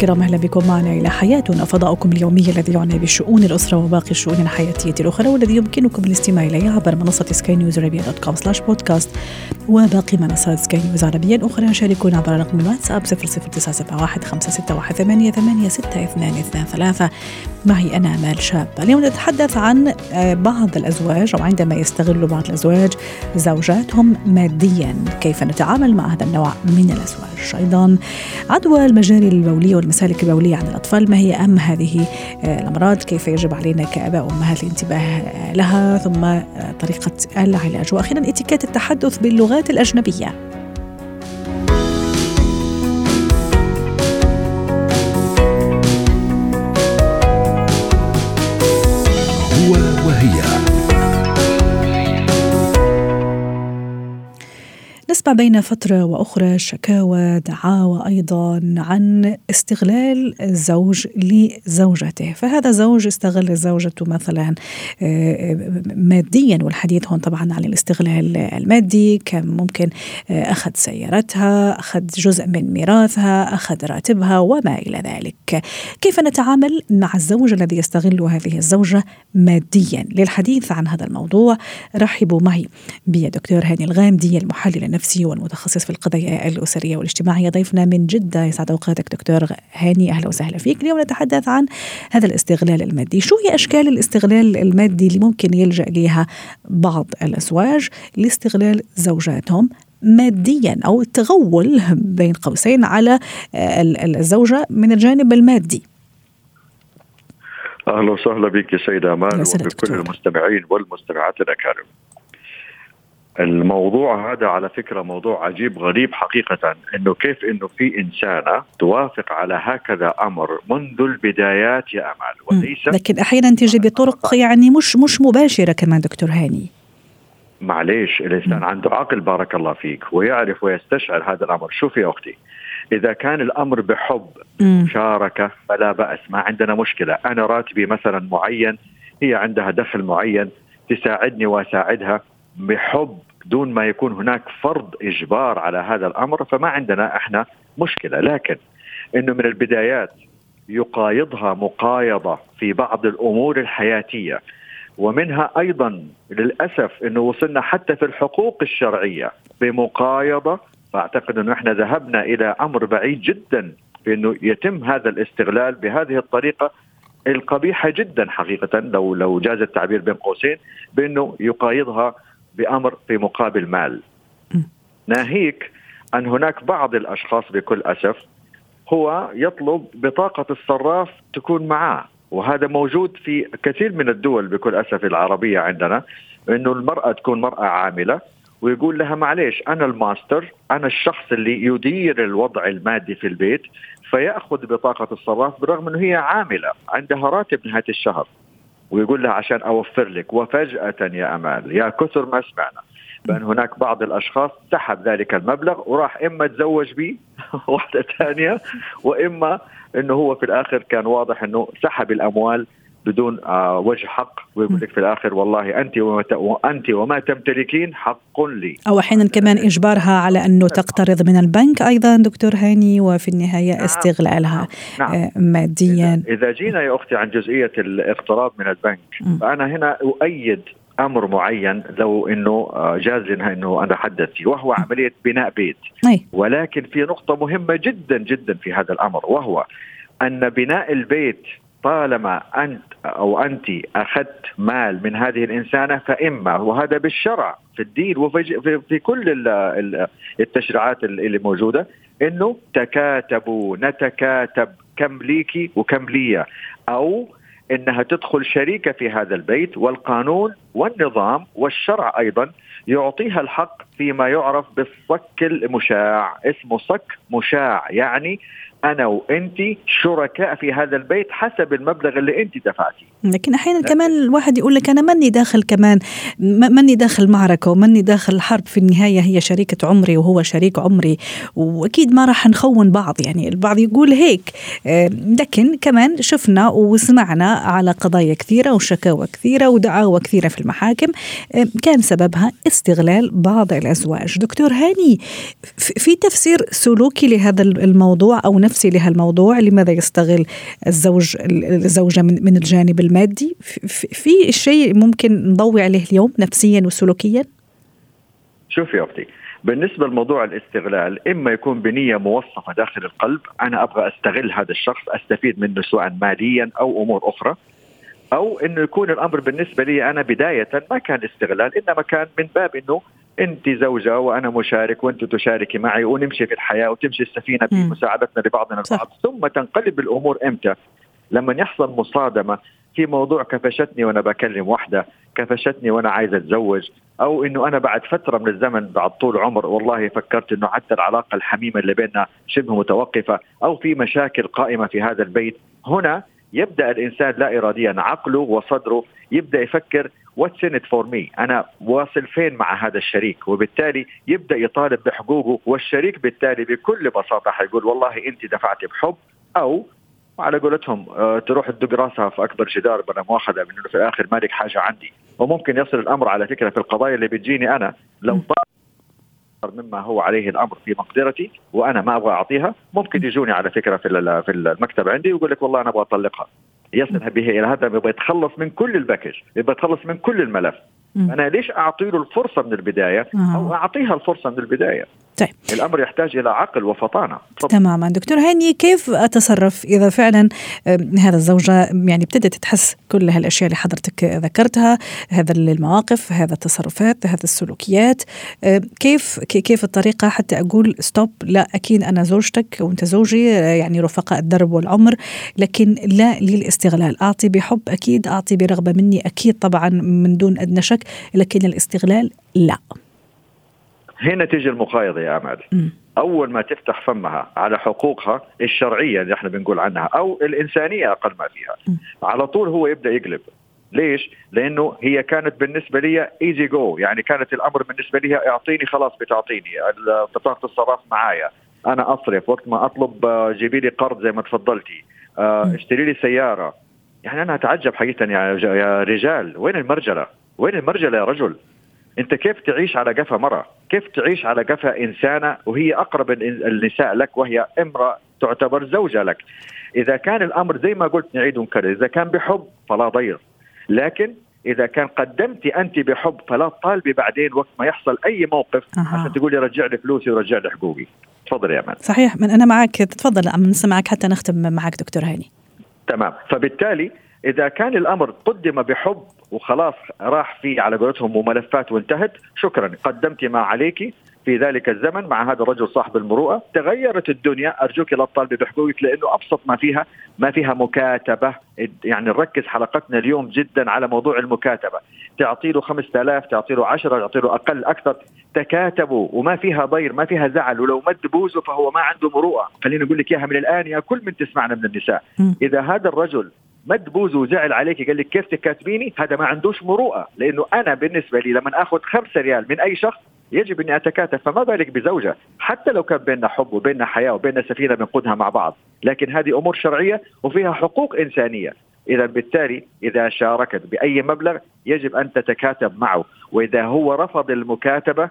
الكرام أهلا بكم معنا إلى حياتنا فضاؤكم اليومي الذي يعنى بشؤون الأسرة وباقي الشؤون الحياتية الأخرى والذي يمكنكم الاستماع إليه عبر منصة سكاي نيوز عربية dot com slash podcast وباقي منصات سكاي نيوز عربيا أخرى شاركونا عبر رقم الواتساب 00971 561 886223 معي أنا آمال شاب. اليوم نتحدث عن آه، بعض الأزواج أو عندما يستغل بعض الأزواج زوجاتهم ماديا. كيف نتعامل مع هذا النوع من الأزواج؟ أيضا عدوى المجاري البولية والمسالك البولية عند الأطفال ما هي أهم هذه آه، الأمراض؟ كيف يجب علينا كآباء وأمهات الانتباه لها؟ ثم آه، طريقة العلاج. وأخيرا اتيكيت التحدث باللغات الأجنبية. نسمع بين فترة وأخرى شكاوى دعاوى أيضا عن استغلال الزوج لزوجته. فهذا زوج استغل زوجته مثلا آه، ماديا والحديث هون طبعا عن الاستغلال المادي كان ممكن آه، أخذ سيارتها أخذ جزء من ميراثها أخذ راتبها وما إلى ذلك. كيف نتعامل مع الزوج الذي يستغل هذه الزوجة ماديا؟ للحديث عن هذا الموضوع رحبوا معي بدكتور هاني الغامدي المحلل النفسي النفسي والمتخصص في القضايا الأسرية والاجتماعية. ضيفنا من جدة يسعد أوقاتك دكتور هاني. أهلا وسهلا فيك. اليوم نتحدث عن هذا الاستغلال المادي. شو هي أشكال الاستغلال المادي اللي ممكن يلجأ لها بعض الأزواج لاستغلال زوجاتهم ماديا أو التغول بين قوسين على الزوجة من الجانب المادي. أهلا وسهلا بك يا سيدة امال وبكل المستمعين والمستمعات الأكارم. الموضوع هذا على فكرة موضوع عجيب غريب حقيقة إنه كيف إنه في إنسانة توافق على هكذا أمر منذ البدايات يا أمال وليس لكن أحيانا تجي بطرق يعني مش مش مباشرة كمان دكتور هاني. معليش الإنسان عنده عقل بارك الله فيك ويعرف ويستشعر هذا الأمر. شوفي يا أختي إذا كان الأمر بحب مشاركة فلا بأس ما عندنا مشكلة. أنا راتبي مثلا معين هي عندها دخل معين تساعدني وأساعدها بحب دون ما يكون هناك فرض إجبار على هذا الأمر فما عندنا إحنا مشكلة. لكن إنه من البدايات يقايضها مقايضة في بعض الأمور الحياتية ومنها أيضا للأسف إنه وصلنا حتى في الحقوق الشرعية بمقايضة. فأعتقد إنه إحنا ذهبنا إلى أمر بعيد جدا في إنه يتم هذا الاستغلال بهذه الطريقة القبيحة جدا حقيقه لو لو جاز التعبير بين قوسين بإنه يقايضها بأمر في مقابل مال. ناهيك أن هناك بعض الأشخاص بكل أسف هو يطلب بطاقة الصراف تكون معاه وهذا موجود في كثير من الدول بكل أسف العربية عندنا إنه المرأة تكون مرأة عاملة ويقول لها معليش أنا الماستر أنا الشخص اللي يدير الوضع المادي في البيت فيأخذ بطاقة الصراف برغم إنه هي عاملة عندها راتب نهاية الشهر. ويقول لها عشان أوفر لك. وفجأة يا أمال يا كثر ما سمعنا بأن هناك بعض الأشخاص سحب ذلك المبلغ وراح إما تزوج به واحدة ثانية وإما إنه هو في الآخر كان واضح إنه سحب الأموال بدون آه وجه حق ويقول لك في الآخر والله أنت وما انت وما تمتلكين حق لي. أو أحيانا كمان إجبارها على أنه تقترض من البنك أيضا دكتور هاني وفي النهاية نعم. استغلالها نعم. آه ماديا. إذا جينا يا أختي عن جزئية الاقتراض من البنك م. فأنا هنا أؤيد أمر معين لو إنه آه، جاز لنا إنه أنا حدث فيه وهو عملية بناء بيت أي. ولكن في نقطة مهمة جدا جدا في هذا الأمر وهو أن بناء البيت طالما أنت أو أنت أخذت مال من هذه الإنسانة فإما وهذا بالشرع في الدين وفي في كل التشريعات اللي موجودة إنه تكاتبوا نتكاتب كم ليكي وكم لي أو إنها تدخل شريكه في هذا البيت والقانون والنظام والشرع أيضا يعطيها الحق فيما يعرف بالصك المشاع اسمه صك مشاع يعني أنا وأنت شركاء في هذا البيت حسب المبلغ اللي أنت دفعتيه. لكن أحيانا كمان الواحد يقول لك أنا ماني داخل كمان ماني داخل معركة وماني داخل حرب في النهاية هي شريكة عمري وهو شريك عمري. وأكيد ما راح نخون بعض يعني البعض يقول هيك. آه، لكن كمان شفنا وسمعنا على قضايا كثيرة وشكاوى كثيرة ودعاوى كثيرة في المحاكم. آه، كان سببها استغلال بعض الأزواج. دكتور هاني في تفسير سلوكي لهذا الموضوع أو نفسي لهالموضوع لماذا يستغل الزوج الزوجة من من الجانب المادي؟ في شيء ممكن نضوي عليه اليوم نفسيا وسلوكيا؟ شوفي يا أختي بالنسبة لموضوع الاستغلال إما يكون بنية موصفة داخل القلب أنا أبغى أستغل هذا الشخص أستفيد منه سواء ماليا أو أمور أخرى أو إنه يكون الأمر بالنسبة لي أنا بداية ما كان استغلال إنما كان من باب إنه أنت زوجة وأنا مشارك وأنت تشاركي معي ونمشي في الحياة وتمشي السفينة بمساعدتنا لبعضنا البعض ثم تنقلب الأمور إمتى؟ لما يحصل مصادمة في موضوع كفشتني وأنا بكلم واحدة كفشتني وأنا عايز أتزوج أو إنه أنا بعد فترة من الزمن بعد طول عمر والله فكرت إنه حتى العلاقة الحميمة اللي بيننا شبه متوقفة أو في مشاكل قائمة في هذا البيت. هنا يبدأ الإنسان لا اراديا عقله وصدره يبدأ يفكر what's in for me أنا واصل فين مع هذا الشريك؟ وبالتالي يبدأ يطالب بحقوقه والشريك بالتالي بكل بساطة حيقول والله أنت دفعتي بحب أو على قولتهم آه، تروح تدق راسها في أكبر جدار بلا مؤاخذة من إنه في الآخر مالك حاجة عندي. وممكن يصل الأمر على فكرة في القضايا اللي بتجيني أنا لو مما هو عليه الأمر في مقدرتي وأنا ما أبغى أعطيها ممكن يجوني على فكرة في في المكتب عندي ويقول لك والله أنا أبغى أطلقها. يصل به إلى هذا يبغى يتخلص من كل ال package يتخلص من كل الملف. أنا ليش اعطي له الفرصة من البداية؟ أو أعطيها الفرصة من البداية. طيب. الأمر يحتاج إلى عقل وفطانة. تماما. دكتور هاني كيف أتصرف إذا فعلا هذا الزوجة يعني ابتدت تحس كل هالأشياء اللي حضرتك ذكرتها هذا المواقف هذا التصرفات هذا السلوكيات كيف كيف الطريقة حتى أقول stop لا أكيد أنا زوجتك وأنت زوجي يعني رفقاء الدرب والعمر لكن لا للاستغلال. أعطي بحب أكيد أعطي برغبة مني أكيد طبعا من دون أدنى شك لكن الاستغلال لا. هنا تيجي المقايضه يا امال أول ما تفتح فمها على حقوقها الشرعية اللي إحنا بنقول عنها أو الإنسانية أقل ما فيها. على طول هو يبدأ يقلب. ليش؟ لأنه هي كانت بالنسبة لي ايزي جو يعني كانت الأمر بالنسبة لي أعطيني خلاص بتعطيني. بطاقه الصراف معايا. أنا أصرف وقت ما أطلب آه، جيبي لي قرض زي ما تفضلتي. آه، اشتري لي سيارة. يعني أنا أتعجب حقيقة يا رجال. وين المرجلة؟ وين المرجلة يا رجل؟ أنت كيف تعيش على قفا مرة؟ كيف تعيش على قفا إنسانة وهي أقرب النساء لك وهي امرأة تعتبر زوجة لك. إذا كان الأمر زي ما قلت نعيد ونكرر. إذا كان بحب فلا ضير. لكن إذا كان قدمتي أنت بحب فلا تطالبي بعدين وقت ما يحصل أي موقف أه. عشان تقولي رجع لي فلوسي ورجع لي حقوقي. تفضل يا مان صحيح من أنا معك تفضل نسمعك حتى نختم معك دكتور هاني. تمام. فبالتالي إذا كان الأمر قدم بحب وخلاص راح في على قولتهم وملفات وانتهت. شكرا قدمت ما عليك في ذلك الزمن مع هذا الرجل صاحب المروءة. تغيرت الدنيا أرجوك لا تطالبي بحقوقك لأنه أبسط ما فيها ما فيها مكاتبة. يعني نركز حلقتنا اليوم جدا على موضوع المكاتبة. تعطي له 5000 تعطي له 10 تعطي له أقل أكثر. تكاتبوا وما فيها ضير ما فيها زعل ولو مد بوزه فهو ما عنده مروءة. خليني أقول لك إياها من الآن يا كل من تسمعنا من النساء. إذا هذا الرجل مد بوزه وزعل عليك قال لك كيف تكاتبيني؟ هذا ما عندوش مروءة لأنه أنا بالنسبة لي لما آخذ خمسة ريال من أي شخص يجب إني اتكاتف فما بالك بزوجة؟ حتى لو كان بيننا حب وبيننا حياة وبيننا سفينة بنقودها مع بعض لكن هذه أمور شرعية وفيها حقوق إنسانية. إذا بالتالي إذا شاركت بأي مبلغ يجب أن تتكاتب معه وإذا هو رفض المكاتبة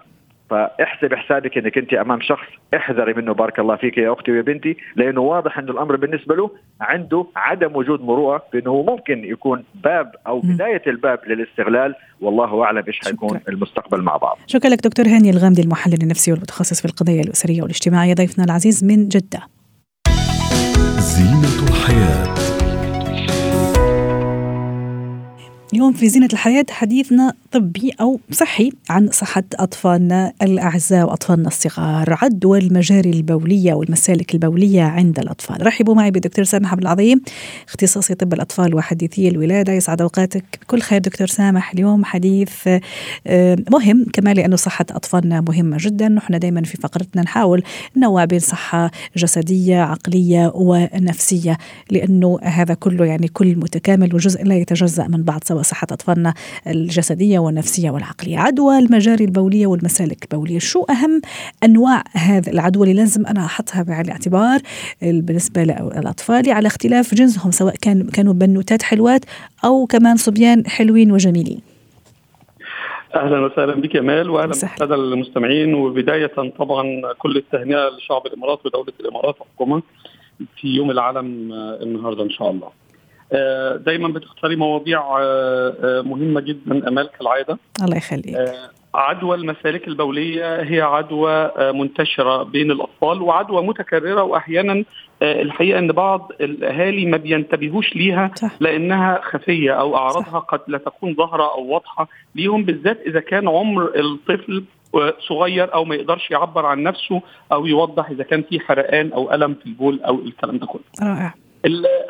فاحسب حسابك انك انت امام شخص احذري منه بارك الله فيك يا أختي ويا بنتي لأنه واضح انه الأمر بالنسبة له عنده عدم وجود مروءة بأنه ممكن يكون باب أو بداية الباب للاستغلال والله أعلم إيش حيكون المستقبل مع بعض. شكرا لك دكتور هاني الغامدي المحلل النفسي والمتخصص في القضايا الأسرية والاجتماعية ضيفنا العزيز من جدة. زينة الحياة اليوم في زينة الحياة حديثنا طبي أو صحي عن صحة أطفالنا الأعزاء وأطفالنا الصغار. عدوى المجاري البولية والمسالك البولية عند الأطفال. رحبوا معي بالدكتور سامح عبد العظيم اختصاصي طب الأطفال وحديثي الولادة. يسعد أوقاتك. بكل خير دكتور سامح. اليوم حديث آه، مهم كما لأنه صحة أطفالنا مهمة جدا. نحن دائما في فقرتنا نحاول نوع بين صحة جسدية عقلية ونفسية لأنه هذا كله يعني كل متكامل وجزء لا يتجزأ من بعض سواء صحة أطفالنا الجسدية والنفسية والعقلية. عدوى المجاري البولية والمسالك البولية شو أهم أنواع هذا العدوى اللي لازم أنا أحطها بعين الاعتبار بالنسبة للأطفال؟ على اختلاف جنسهم سواء كان كانوا بنوتات حلوات أو كمان صبيان حلوين وجميلين. أهلا وسهلا بك يا مال واهلا بالساده المستمعين. وبداية طبعا كل التهنئه لشعب الإمارات ودولة الإمارات وحكومه في يوم العالم النهارده إن شاء الله. آه، دايما بتختاري مواضيع آه، آه، مهمة جدا أمال كالعادة الله يخليك عدوى المسالك البولية هي عدوى منتشرة بين الأطفال وعدوى متكررة واحيانا الحقيقة إن بعض الأهالي ما بينتبهوش ليها صح. لأنها خفية أو أعراضها. قد لا تكون ظاهرة أو واضحة ليهم بالذات إذا كان عمر الطفل صغير أو ما يقدرش يعبر عن نفسه أو يوضح إذا كان في حرقان أو ألم في البول أو الكلام ده كله. رائع.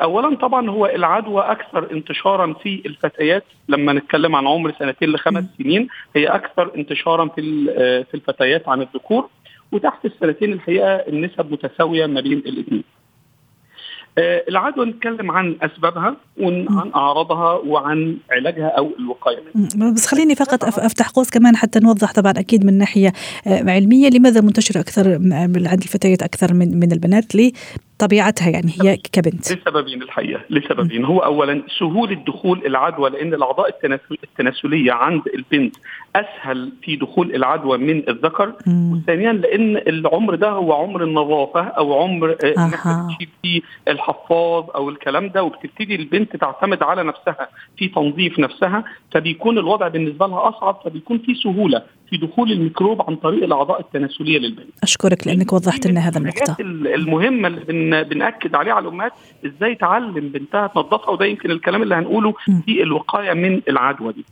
اولا طبعا هو العدوى أكثر انتشارا في الفتيات لما نتكلم عن عمر سنتين لخمس سنين هي أكثر انتشارا في في الفتيات عن الذكور وتحت السنتين الحقيقة النسب متساوية ما بين الاثنين. آه، العدوى نتكلم عن أسبابها وعن أعراضها وعن علاجها أو الوقاية. منها. بس خليني فقط أفتح قوس كمان حتى نوضح طبعا أكيد من ناحية آه، علمية لماذا منتشرة أكثر عند الفتيات أكثر من من البنات طبيعتها يعني هي كبنت؟ لسببين الحقيقة لسببين. هو اولا سهولة دخول العدوى لأن الأعضاء التناسلية عند البنت أسهل في دخول العدوى من الذكر. وثانيا لأن العمر ده هو عمر النظافة أو عمر إنك تشيل فيه الحفاظ أو الكلام ده وبتبتدي البنت تعتمد على نفسها في تنظيف نفسها فبيكون الوضع بالنسبة لها أصعب فبيكون في سهولة في دخول الميكروب عن طريق الأعضاء التناسلية للبنت. أشكرك لأنك وضحت لنا هذا النقطة. المهمة اللي بن بنأكد عليها على الأمهات إزاي تعلم بنتها تنظفها وده يمكن الكلام اللي هنقوله في الوقاية من العدوى دي.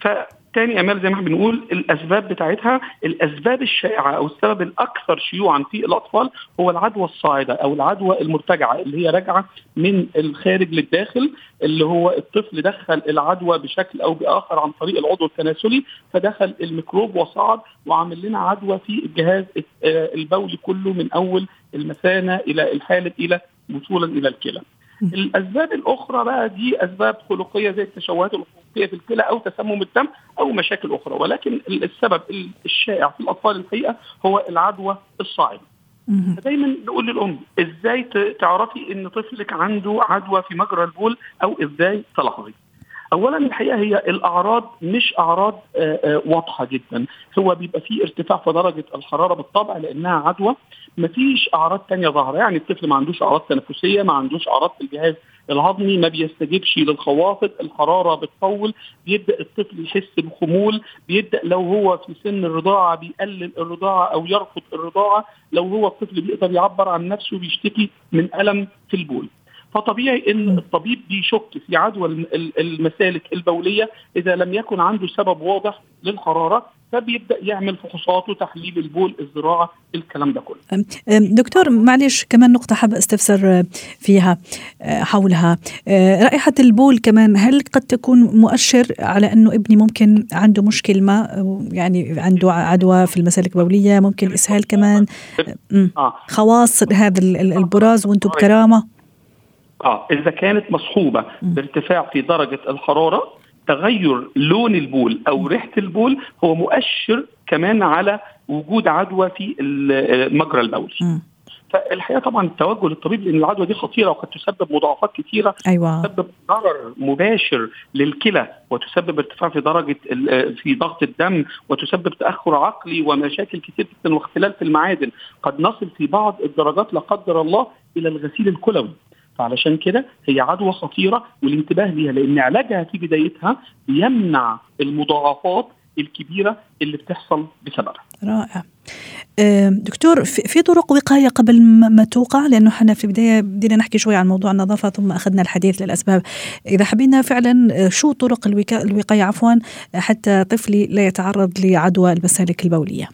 ف تاني أمال زي ما إحنا بنقول الأسباب بتاعتها الأسباب الشائعة أو السبب الأكثر شيوعا في الأطفال هو العدوى الصاعدة أو العدوى المرتجعة اللي هي راجعة من الخارج للداخل اللي هو الطفل دخل العدوى بشكل أو بآخر عن طريق العضو التناسلي فدخل الميكروب وصعد وعمل لنا عدوى في الجهاز البولي كله من أول المثانة إلى الحالب إلى وصولا إلى الكلى. الأسباب الأخرى بقى دي أسباب خلقية زي التشوهات الخلقية في الكلى أو تسمم الدم أو مشاكل أخرى ولكن السبب الشائع في الأطفال الحقيقة هو العدوى الصاعده. دايما نقول للأم إزاي تعرفي إن طفلك عنده عدوى في مجرى البول أو إزاي تلاحظي. اولا الحقيقة هي الأعراض مش أعراض آه، آه، واضحة جدا. هو بيبقى فيه ارتفاع في درجة الحرارة بالطبع لأنها عدوى. مفيش أعراض تانية ظاهرة. يعني الطفل ما عندوش أعراض تنفسية ما عندوش أعراض في الجهاز الهضمي ما بيستجيبش للخوافض الحرارة بتطول بيبدأ الطفل يحس بخمول بيبدأ لو هو في سن الرضاعة بيقلل الرضاعة أو يرفض الرضاعة. لو هو الطفل بيقدر يعبر عن نفسه بيشتكي من ألم في البول. فطبيعي إن الطبيب بيشك في عدوى المسالك البولية إذا لم يكن عنده سبب واضح للحرارة فبيبدأ يعمل فحوصات وتحليل البول الزراعة الكلام ده كله. دكتور معلش كمان نقطة حابة أستفسر فيها آه، حولها. آه، رائحة البول كمان هل قد تكون مؤشر على أنه ابني ممكن عنده مشكلة ما يعني عنده عدوى في المسالك البولية ممكن إسهال كمان؟ آه. خواص هذا البراز وأنتم بكرامة؟ آه إذا كانت مصحوبة بارتفاع في درجة الحرارة تغير لون البول أو ريحة البول هو مؤشر كمان على وجود عدوى في المجرى البولي. فالحقيقة طبعا التوجه للطبيب لأن العدوى دي خطيرة وقد تسبب مضاعفات كثيره أيوة. تسبب ضرر مباشر للكلى وتسبب ارتفاع في درجة في ضغط الدم وتسبب تأخر عقلي ومشاكل كثير جدا واختلال في المعادن. قد نصل في بعض الدرجات لا قدر الله إلى الغسيل الكلوي. فعلشان كده هي عدوى خطيرة والانتباه ليها لأن علاجها في بدايتها بيمنع المضاعفات الكبيرة اللي بتحصل بسببها. رائع. دكتور في طرق وقاية قبل ما توقع لأنه إحنا في البداية بدينا نحكي شوي عن موضوع النظافة ثم أخذنا الحديث للأسباب إذا حبينا فعلا شو طرق الوقاية عفوا حتى طفلي لا يتعرض لعدوى المسالك البولية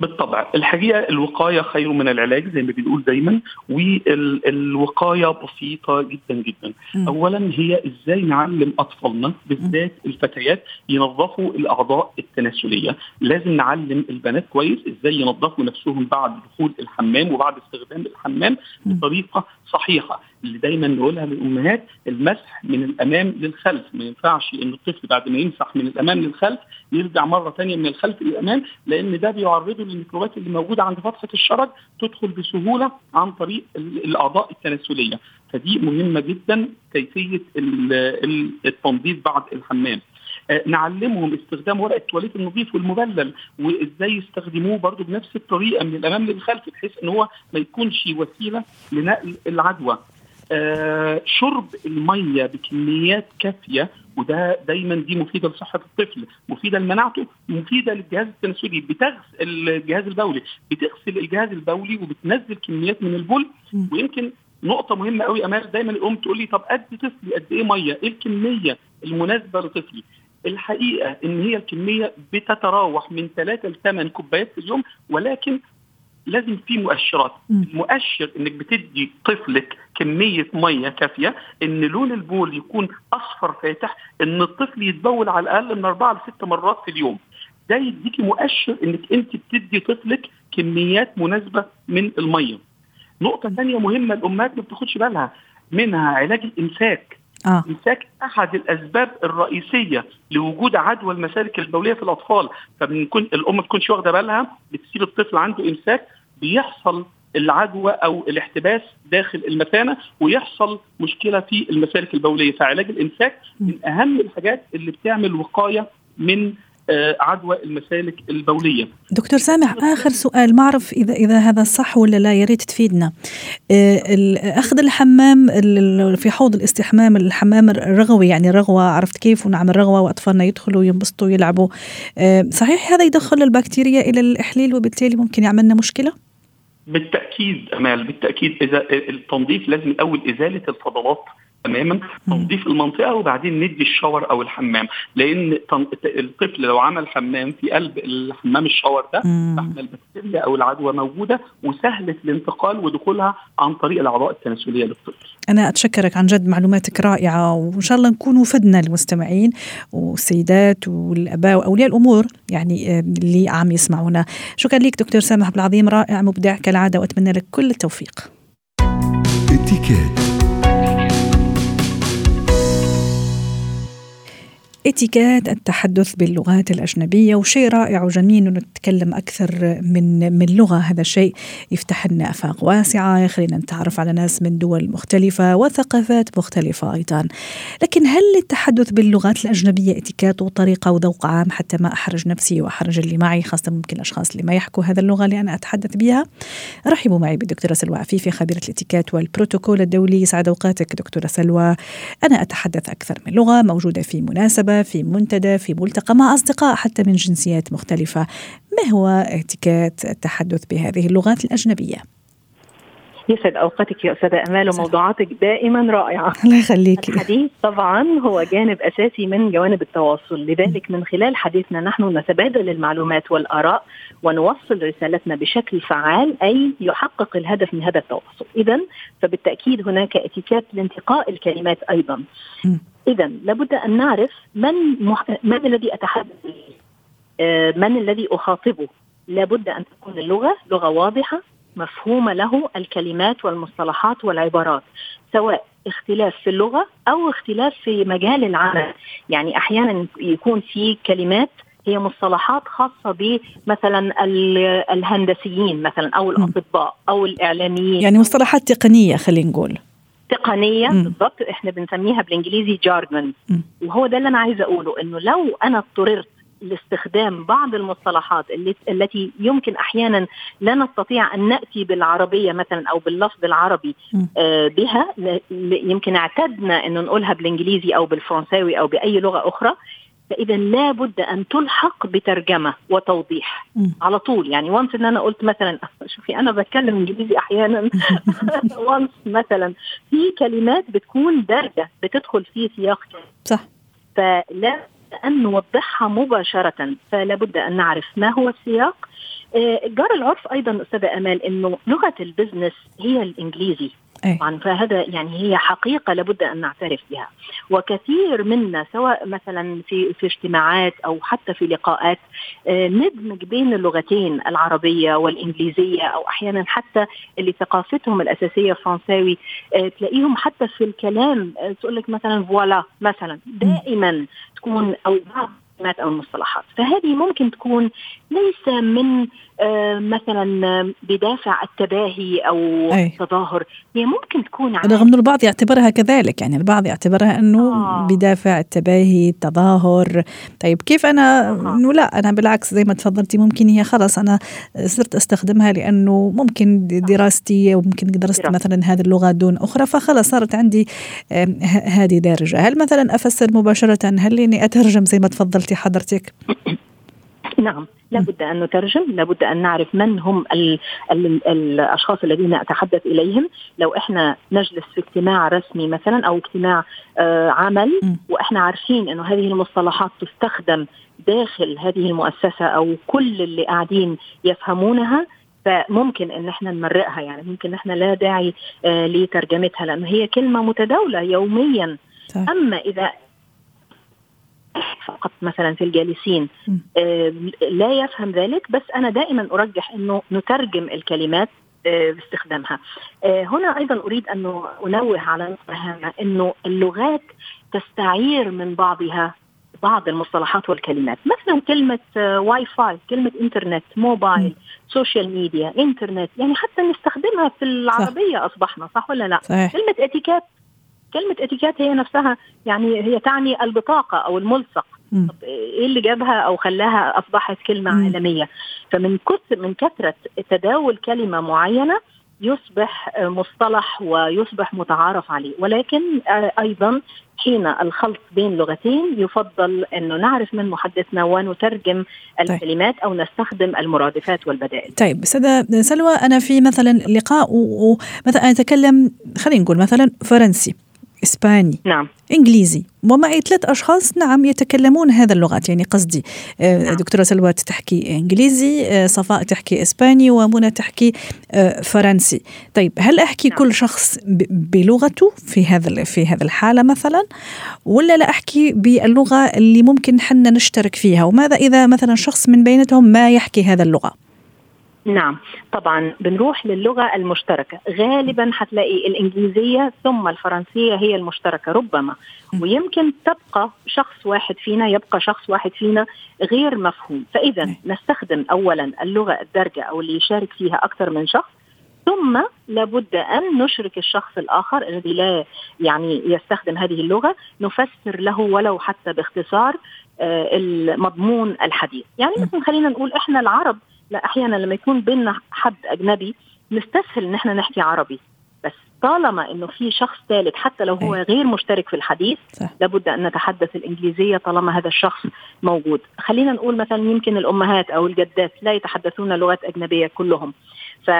بالطبع الحقيقة الوقاية خير من العلاج زي ما بنقول دايما والوقاية بسيطة جدا جدا. م. اولا هي إزاي نعلم أطفالنا بالذات الفتيات ينظفوا الأعضاء التناسلية. لازم نعلم البنات كويس إزاي ينظفوا نفسهم بعد دخول الحمام وبعد استخدام الحمام بطريقة صحيحة. اللي دايما نقولها للأمهات المسح من الأمام للخلف. ما ينفعش إن الطفل بعد ما يمسح من الأمام للخلف يرجع مرة ثانية من الخلف للامام لأن ده بيعرضه للميكروبات اللي موجودة عند فتحة الشرج تدخل بسهولة عن طريق الأعضاء التناسلية. فدي مهمة جدا كيفية التنظيف بعد الحمام. آه، نعلمهم استخدام ورق التواليت النظيف والمبلل وإزاي يستخدموه برضه بنفس الطريقة من الأمام للخلف بحيث إن هو ما يكونش وسيلة لنقل العدوى. آه شرب المية بكميات كافية وده دايما دي مفيدة لصحة الطفل مفيدة لمناعته مفيدة للجهاز التناسلي بتغسل الجهاز البولي بتغسل الجهاز البولي وبتنزل كميات من البول ويمكن نقطة مهمة قوي أمال دايما الأم تقول لي طب قد طفلي قد إيه مية؟ إيه الكمية المناسبة لطفلي؟ الحقيقة إن هي الكمية بتتراوح من 3 ل 8 كوبايات في اليوم ولكن لازم في مؤشرات. مؤشر إنك بتدي طفلك كمية مية كافية إن لون البول يكون أصفر فاتح إن الطفل يتبول على الأقل من أربعة لست مرات في اليوم. ده يديكي مؤشر إنك أنت بتدي طفلك كميات مناسبة من المية. نقطة ثانية مهمة الأمهات ما بتاخدش بالها منها علاج الإمساك. آه. إمساك أحد الأسباب الرئيسية لوجود عدوى المسالك البولية في الأطفال. فبنكون الأم ما تكونش واخدة بالها بتسيب الطفل عنده إمساك بيحصل العدوى أو الاحتباس داخل المثانه ويحصل مشكلة في المسالك البولية فعلاج الامساك من أهم الحاجات اللي بتعمل وقاية من آه، عدوى المسالك البولية. دكتور سامح آخر سؤال ما أعرف إذا إذا هذا صح ولا لا يا ريت تفيدنا. آه، أخذ الحمام في حوض الاستحمام الحمام الرغوي يعني رغوة عرفت كيف ونعمل رغوه وأطفالنا يدخلوا ينبسطوا يلعبوا. آه، صحيح هذا يدخل البكتيريا إلى الإحليل وبالتالي ممكن يعمل لنا مشكلة؟ بالتأكيد أمال بالتأكيد إذا التنظيف لازم الأول إزالة الفضلات تماما تنظيف المنطقة وبعدين ندي الشاور أو الحمام لأن الطفل لو عمل حمام في قلب الحمام الشاور ده تحمل البكتيريا أو العدوى موجودة وسهلة الانتقال ودخولها عن طريق الأعضاء التناسلية للطفل. أنا أتشكرك عن جد معلوماتك رائعة وإن شاء الله نكون فدنا المستمعين والسيدات والأباء وأولياء الأمور يعني اللي عم يسمعونا. شكرا لك دكتور سامح عبد العظيم رائع مبدع كالعادة وأتمنى لك كل التوفيق. اتكات اتيكات التحدث باللغات الأجنبية وشيء رائع وجميل أنه نتكلم أكثر من من لغة. هذا الشيء يفتح لنا آفاق واسعة يخلينا نتعرف على ناس من دول مختلفة وثقافات مختلفة أيضا. لكن هل التحدث باللغات الأجنبية اتيكات وطريقة وذوق عام حتى ما أحرج نفسي وأحرج اللي معي خاصة ممكن الأشخاص اللي ما يحكوا هذا اللغة اللي أنا أتحدث بها؟ رحبوا معي بالدكتورة سلوى عفيفي خبيرة الاتيكات والبروتوكول الدولي. سعد أوقاتك دكتورة سلوى. أنا أتحدث أكثر من لغة موجودة في مناسبة في منتدى في ملتقى مع أصدقاء حتى من جنسيات مختلفة ما هو اتكات التحدث بهذه اللغات الأجنبية؟ يسعد أوقاتك يا أستاذة أمال وموضوعاتك دائما رائعة. الله يخليك الحديث طبعا هو جانب أساسي من جوانب التواصل. لذلك من خلال حديثنا نحن نتبادل المعلومات والآراء ونوصل رسالتنا بشكل فعال أي يحقق الهدف من هذا التواصل. اذا فبالتأكيد هناك اتيكات لانتقاء الكلمات أيضا. اذا لابد أن نعرف من مح... من الذي أتحدث آه، من الذي أخاطبه. لابد أن تكون اللغة لغة واضحة مفهومة له الكلمات والمصطلحات والعبارات سواء اختلاف في اللغة أو اختلاف في مجال العمل. يعني أحيانا يكون في كلمات هي مصطلحات خاصة بمثلا الهندسيين مثلا أو الأطباء أو الإعلاميين. يعني مصطلحات تقنية خلينا نقول. تقنية بالضبط. إحنا بنسميها بالإنجليزي جارجون وهو ده اللي أنا عايزة أقوله إنه لو أنا اضطررت لاستخدام بعض المصطلحات التي يمكن أحيانا لا نستطيع أن نأتي بالعربية مثلا أو باللفظ العربي آه بها. يمكن اعتدنا انه نقولها بالإنجليزي أو بالفرنساوي أو بأي لغة أخرى. فاذا لابد أن تلحق بترجمة وتوضيح م. على طول. يعني وانس إن أنا قلت مثلا شوفي أنا بتكلم إنجليزي أحيانا. وانس مثلا. في كلمات بتكون دارجة بتدخل في سياق صح. فلا أن نوضحها مباشرة فلا بد أن نعرف ما هو السياق آه، جار العرف أيضا أستاذة أمال أنه لغة البزنس هي الإنجليزي. طبعا. فهذا يعني هي حقيقة لابد أن نعترف بها. وكثير منا سواء مثلا في في اجتماعات أو حتى في لقاءات آه، ندمج بين اللغتين العربية والإنجليزية أو أحيانا حتى اللي ثقافتهم الأساسية فرنساوي آه، تلاقيهم حتى في الكلام آه، تقول لك مثلا فوالا مثلا دائما تكون أو بعض الكلمات أو المصطلحات فهذه ممكن تكون ليس من آه، مثلا بدافع التباهي أو أي. التظاهر هي ممكن تكون عادة. رغم انه البعض يعتبرها كذلك يعني البعض يعتبرها أنه آه. بدافع التباهي التظاهر طيب كيف أنا آه. إنه لا أنا بالعكس زي ما تفضلتي ممكن هي خلص أنا صرت أستخدمها لأنه ممكن دراستي وممكن درست دراسة. مثلا هذه اللغة دون أخرى فخلص صارت عندي هذه دارجة هل مثلا أفسر مباشرة هل إني أترجم زي ما تفضلتي حضرتك نعم لابد أن نترجم لابد أن نعرف من هم ال ال الأشخاص الذين أتحدث إليهم لو إحنا نجلس في اجتماع رسمي مثلا أو اجتماع آه عمل. وإحنا عارفين إنه هذه المصطلحات تستخدم داخل هذه المؤسسة أو كل اللي قاعدين يفهمونها فممكن إن إحنا نمرقها يعني ممكن إحنا لا داعي آه لترجمتها لأن هي كلمة متداولة يوميا صح. أما إذا فقط مثلا في الجالسين. آه، لا يفهم ذلك بس أنا دائما أرجح إنه نترجم الكلمات آه، باستخدامها. آه، هنا أيضا أريد أن أنوه على نقطة هامة إنه اللغات تستعير من بعضها بعض المصطلحات والكلمات. مثلا كلمة واي فاي كلمة إنترنت موبايل social media إنترنت يعني حتى نستخدمها في العربية أصبحنا صح ولا لا؟ صحيح. كلمة إتيكيت كلمة إتيكيت هي نفسها يعني هي تعني البطاقة أو الملصق. طب إيه اللي جابها أو خلاها أصبحت كلمة مم. عالمية؟ فمن كثر من كثرة تداول كلمة معينة يصبح مصطلح ويصبح متعارف عليه. ولكن آه، أيضا حين الخلط بين لغتين يفضل أنه نعرف من محدثنا ونترجم الكلمات أو نستخدم المرادفات والبدائل. طيب استاذه سلوى أنا في مثلا لقاء ومثلا أتكلم خلينا نقول مثلا فرنسي. إسباني نعم. إنجليزي ومعي ثلاث أشخاص نعم يتكلمون هذا اللغات. يعني قصدي آه، نعم. دكتورة سلوى تحكي إنجليزي آه، صفاء تحكي إسباني ومنى تحكي آه، فرنسي. طيب هل أحكي نعم. كل شخص بلغته في هذا في هذه الحالة مثلا؟ ولا لا أحكي باللغة اللي ممكن حنا نشترك فيها؟ وماذا إذا مثلا شخص من بيناتهم ما يحكي هذا اللغة؟ نعم طبعا بنروح للغة المشتركة غالبا حتلاقي الإنجليزية ثم الفرنسية هي المشتركة ربما. ويمكن تبقى شخص واحد فينا يبقى شخص واحد فينا غير مفهوم فإذا م. نستخدم أولا اللغة الدارجة أو اللي يشارك فيها أكثر من شخص ثم لابد أن نشرك الشخص الآخر الذي لا يعني يستخدم هذه اللغة نفسر له ولو حتى باختصار آه، المضمون الحديث يعني م. مثلا خلينا نقول إحنا العرب لا أحيانا لما يكون بيننا حد أجنبي نستسهل إن إحنا نحكي عربي بس طالما إنه في شخص ثالث حتى لو هو أي. غير مشترك في الحديث صح. لابد أن نتحدث الإنجليزية طالما هذا الشخص موجود خلينا نقول مثلا يمكن الأمهات أو الجدات لا يتحدثون لغات أجنبية كلهم ف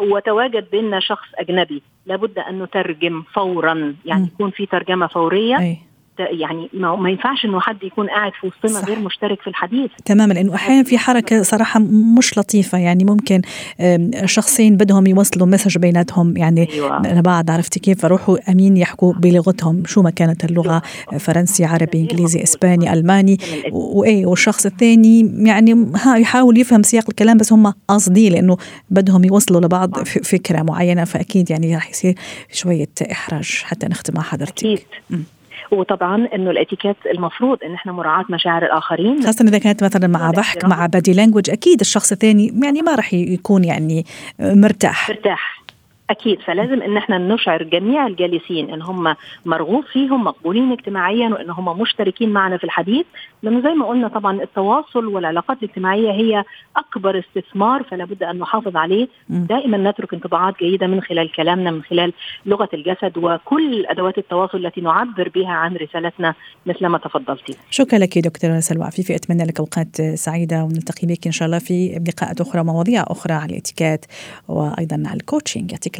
وتواجد بيننا شخص أجنبي لابد أن نترجم فورا يعني. يكون في ترجمة فورية اي يعني ما ما ينفعش إنه حد يكون قاعد في وسطنا. غير مشترك في الحديث. تماما لأنه أحيانا في حركة صراحة مش لطيفة. يعني ممكن شخصين بدهم يوصلوا مسج بيناتهم. يعني أيوة. بعد عرفتي كيف؟ فروحوا أمين يحكوا بلغتهم. شو ما كانت اللغة فرنسي عربي إنجليزي إسباني ألماني. وايه والشخص الثاني يعني ها يحاول يفهم سياق الكلام بس هم قاصدين لأنه بدهم يوصلوا لبعض ف- فكرة معينة. فأكيد يعني رح يصير شوية إحراج حتى نختم مع حضرتك. أكيد. مم. وطبعا إنه الإتيكيت المفروض إن إحنا مراعاة مشاعر الآخرين. خاصة إذا كانت مثلا مع ضحك مع بادي لانجوج أكيد الشخص الثاني يعني ما راح يكون يعني مرتاح. مرتاح. أكيد فلازم إن إحنا نشعر جميع الجالسين إن هم مرغوب فيهم مقبولين اجتماعيا وإن هم مشتركين معنا في الحديث. لأنه زي ما قلنا طبعا التواصل والعلاقات الاجتماعية هي أكبر استثمار فلا بد أن نحافظ عليه. دائما نترك انطباعات جيدة من خلال كلامنا من خلال لغة الجسد وكل أدوات التواصل التي نعبر بها عن رسالتنا مثل ما تفضلتي شكرا لك دكتورة سلوى عفيفي. أتمنى لك أوقات سعيدة ونلتقي بك إن شاء الله في لقاءات أخرى مواضيع أخرى على الاتيكيت وأيضا على الكوتشنج يعطيك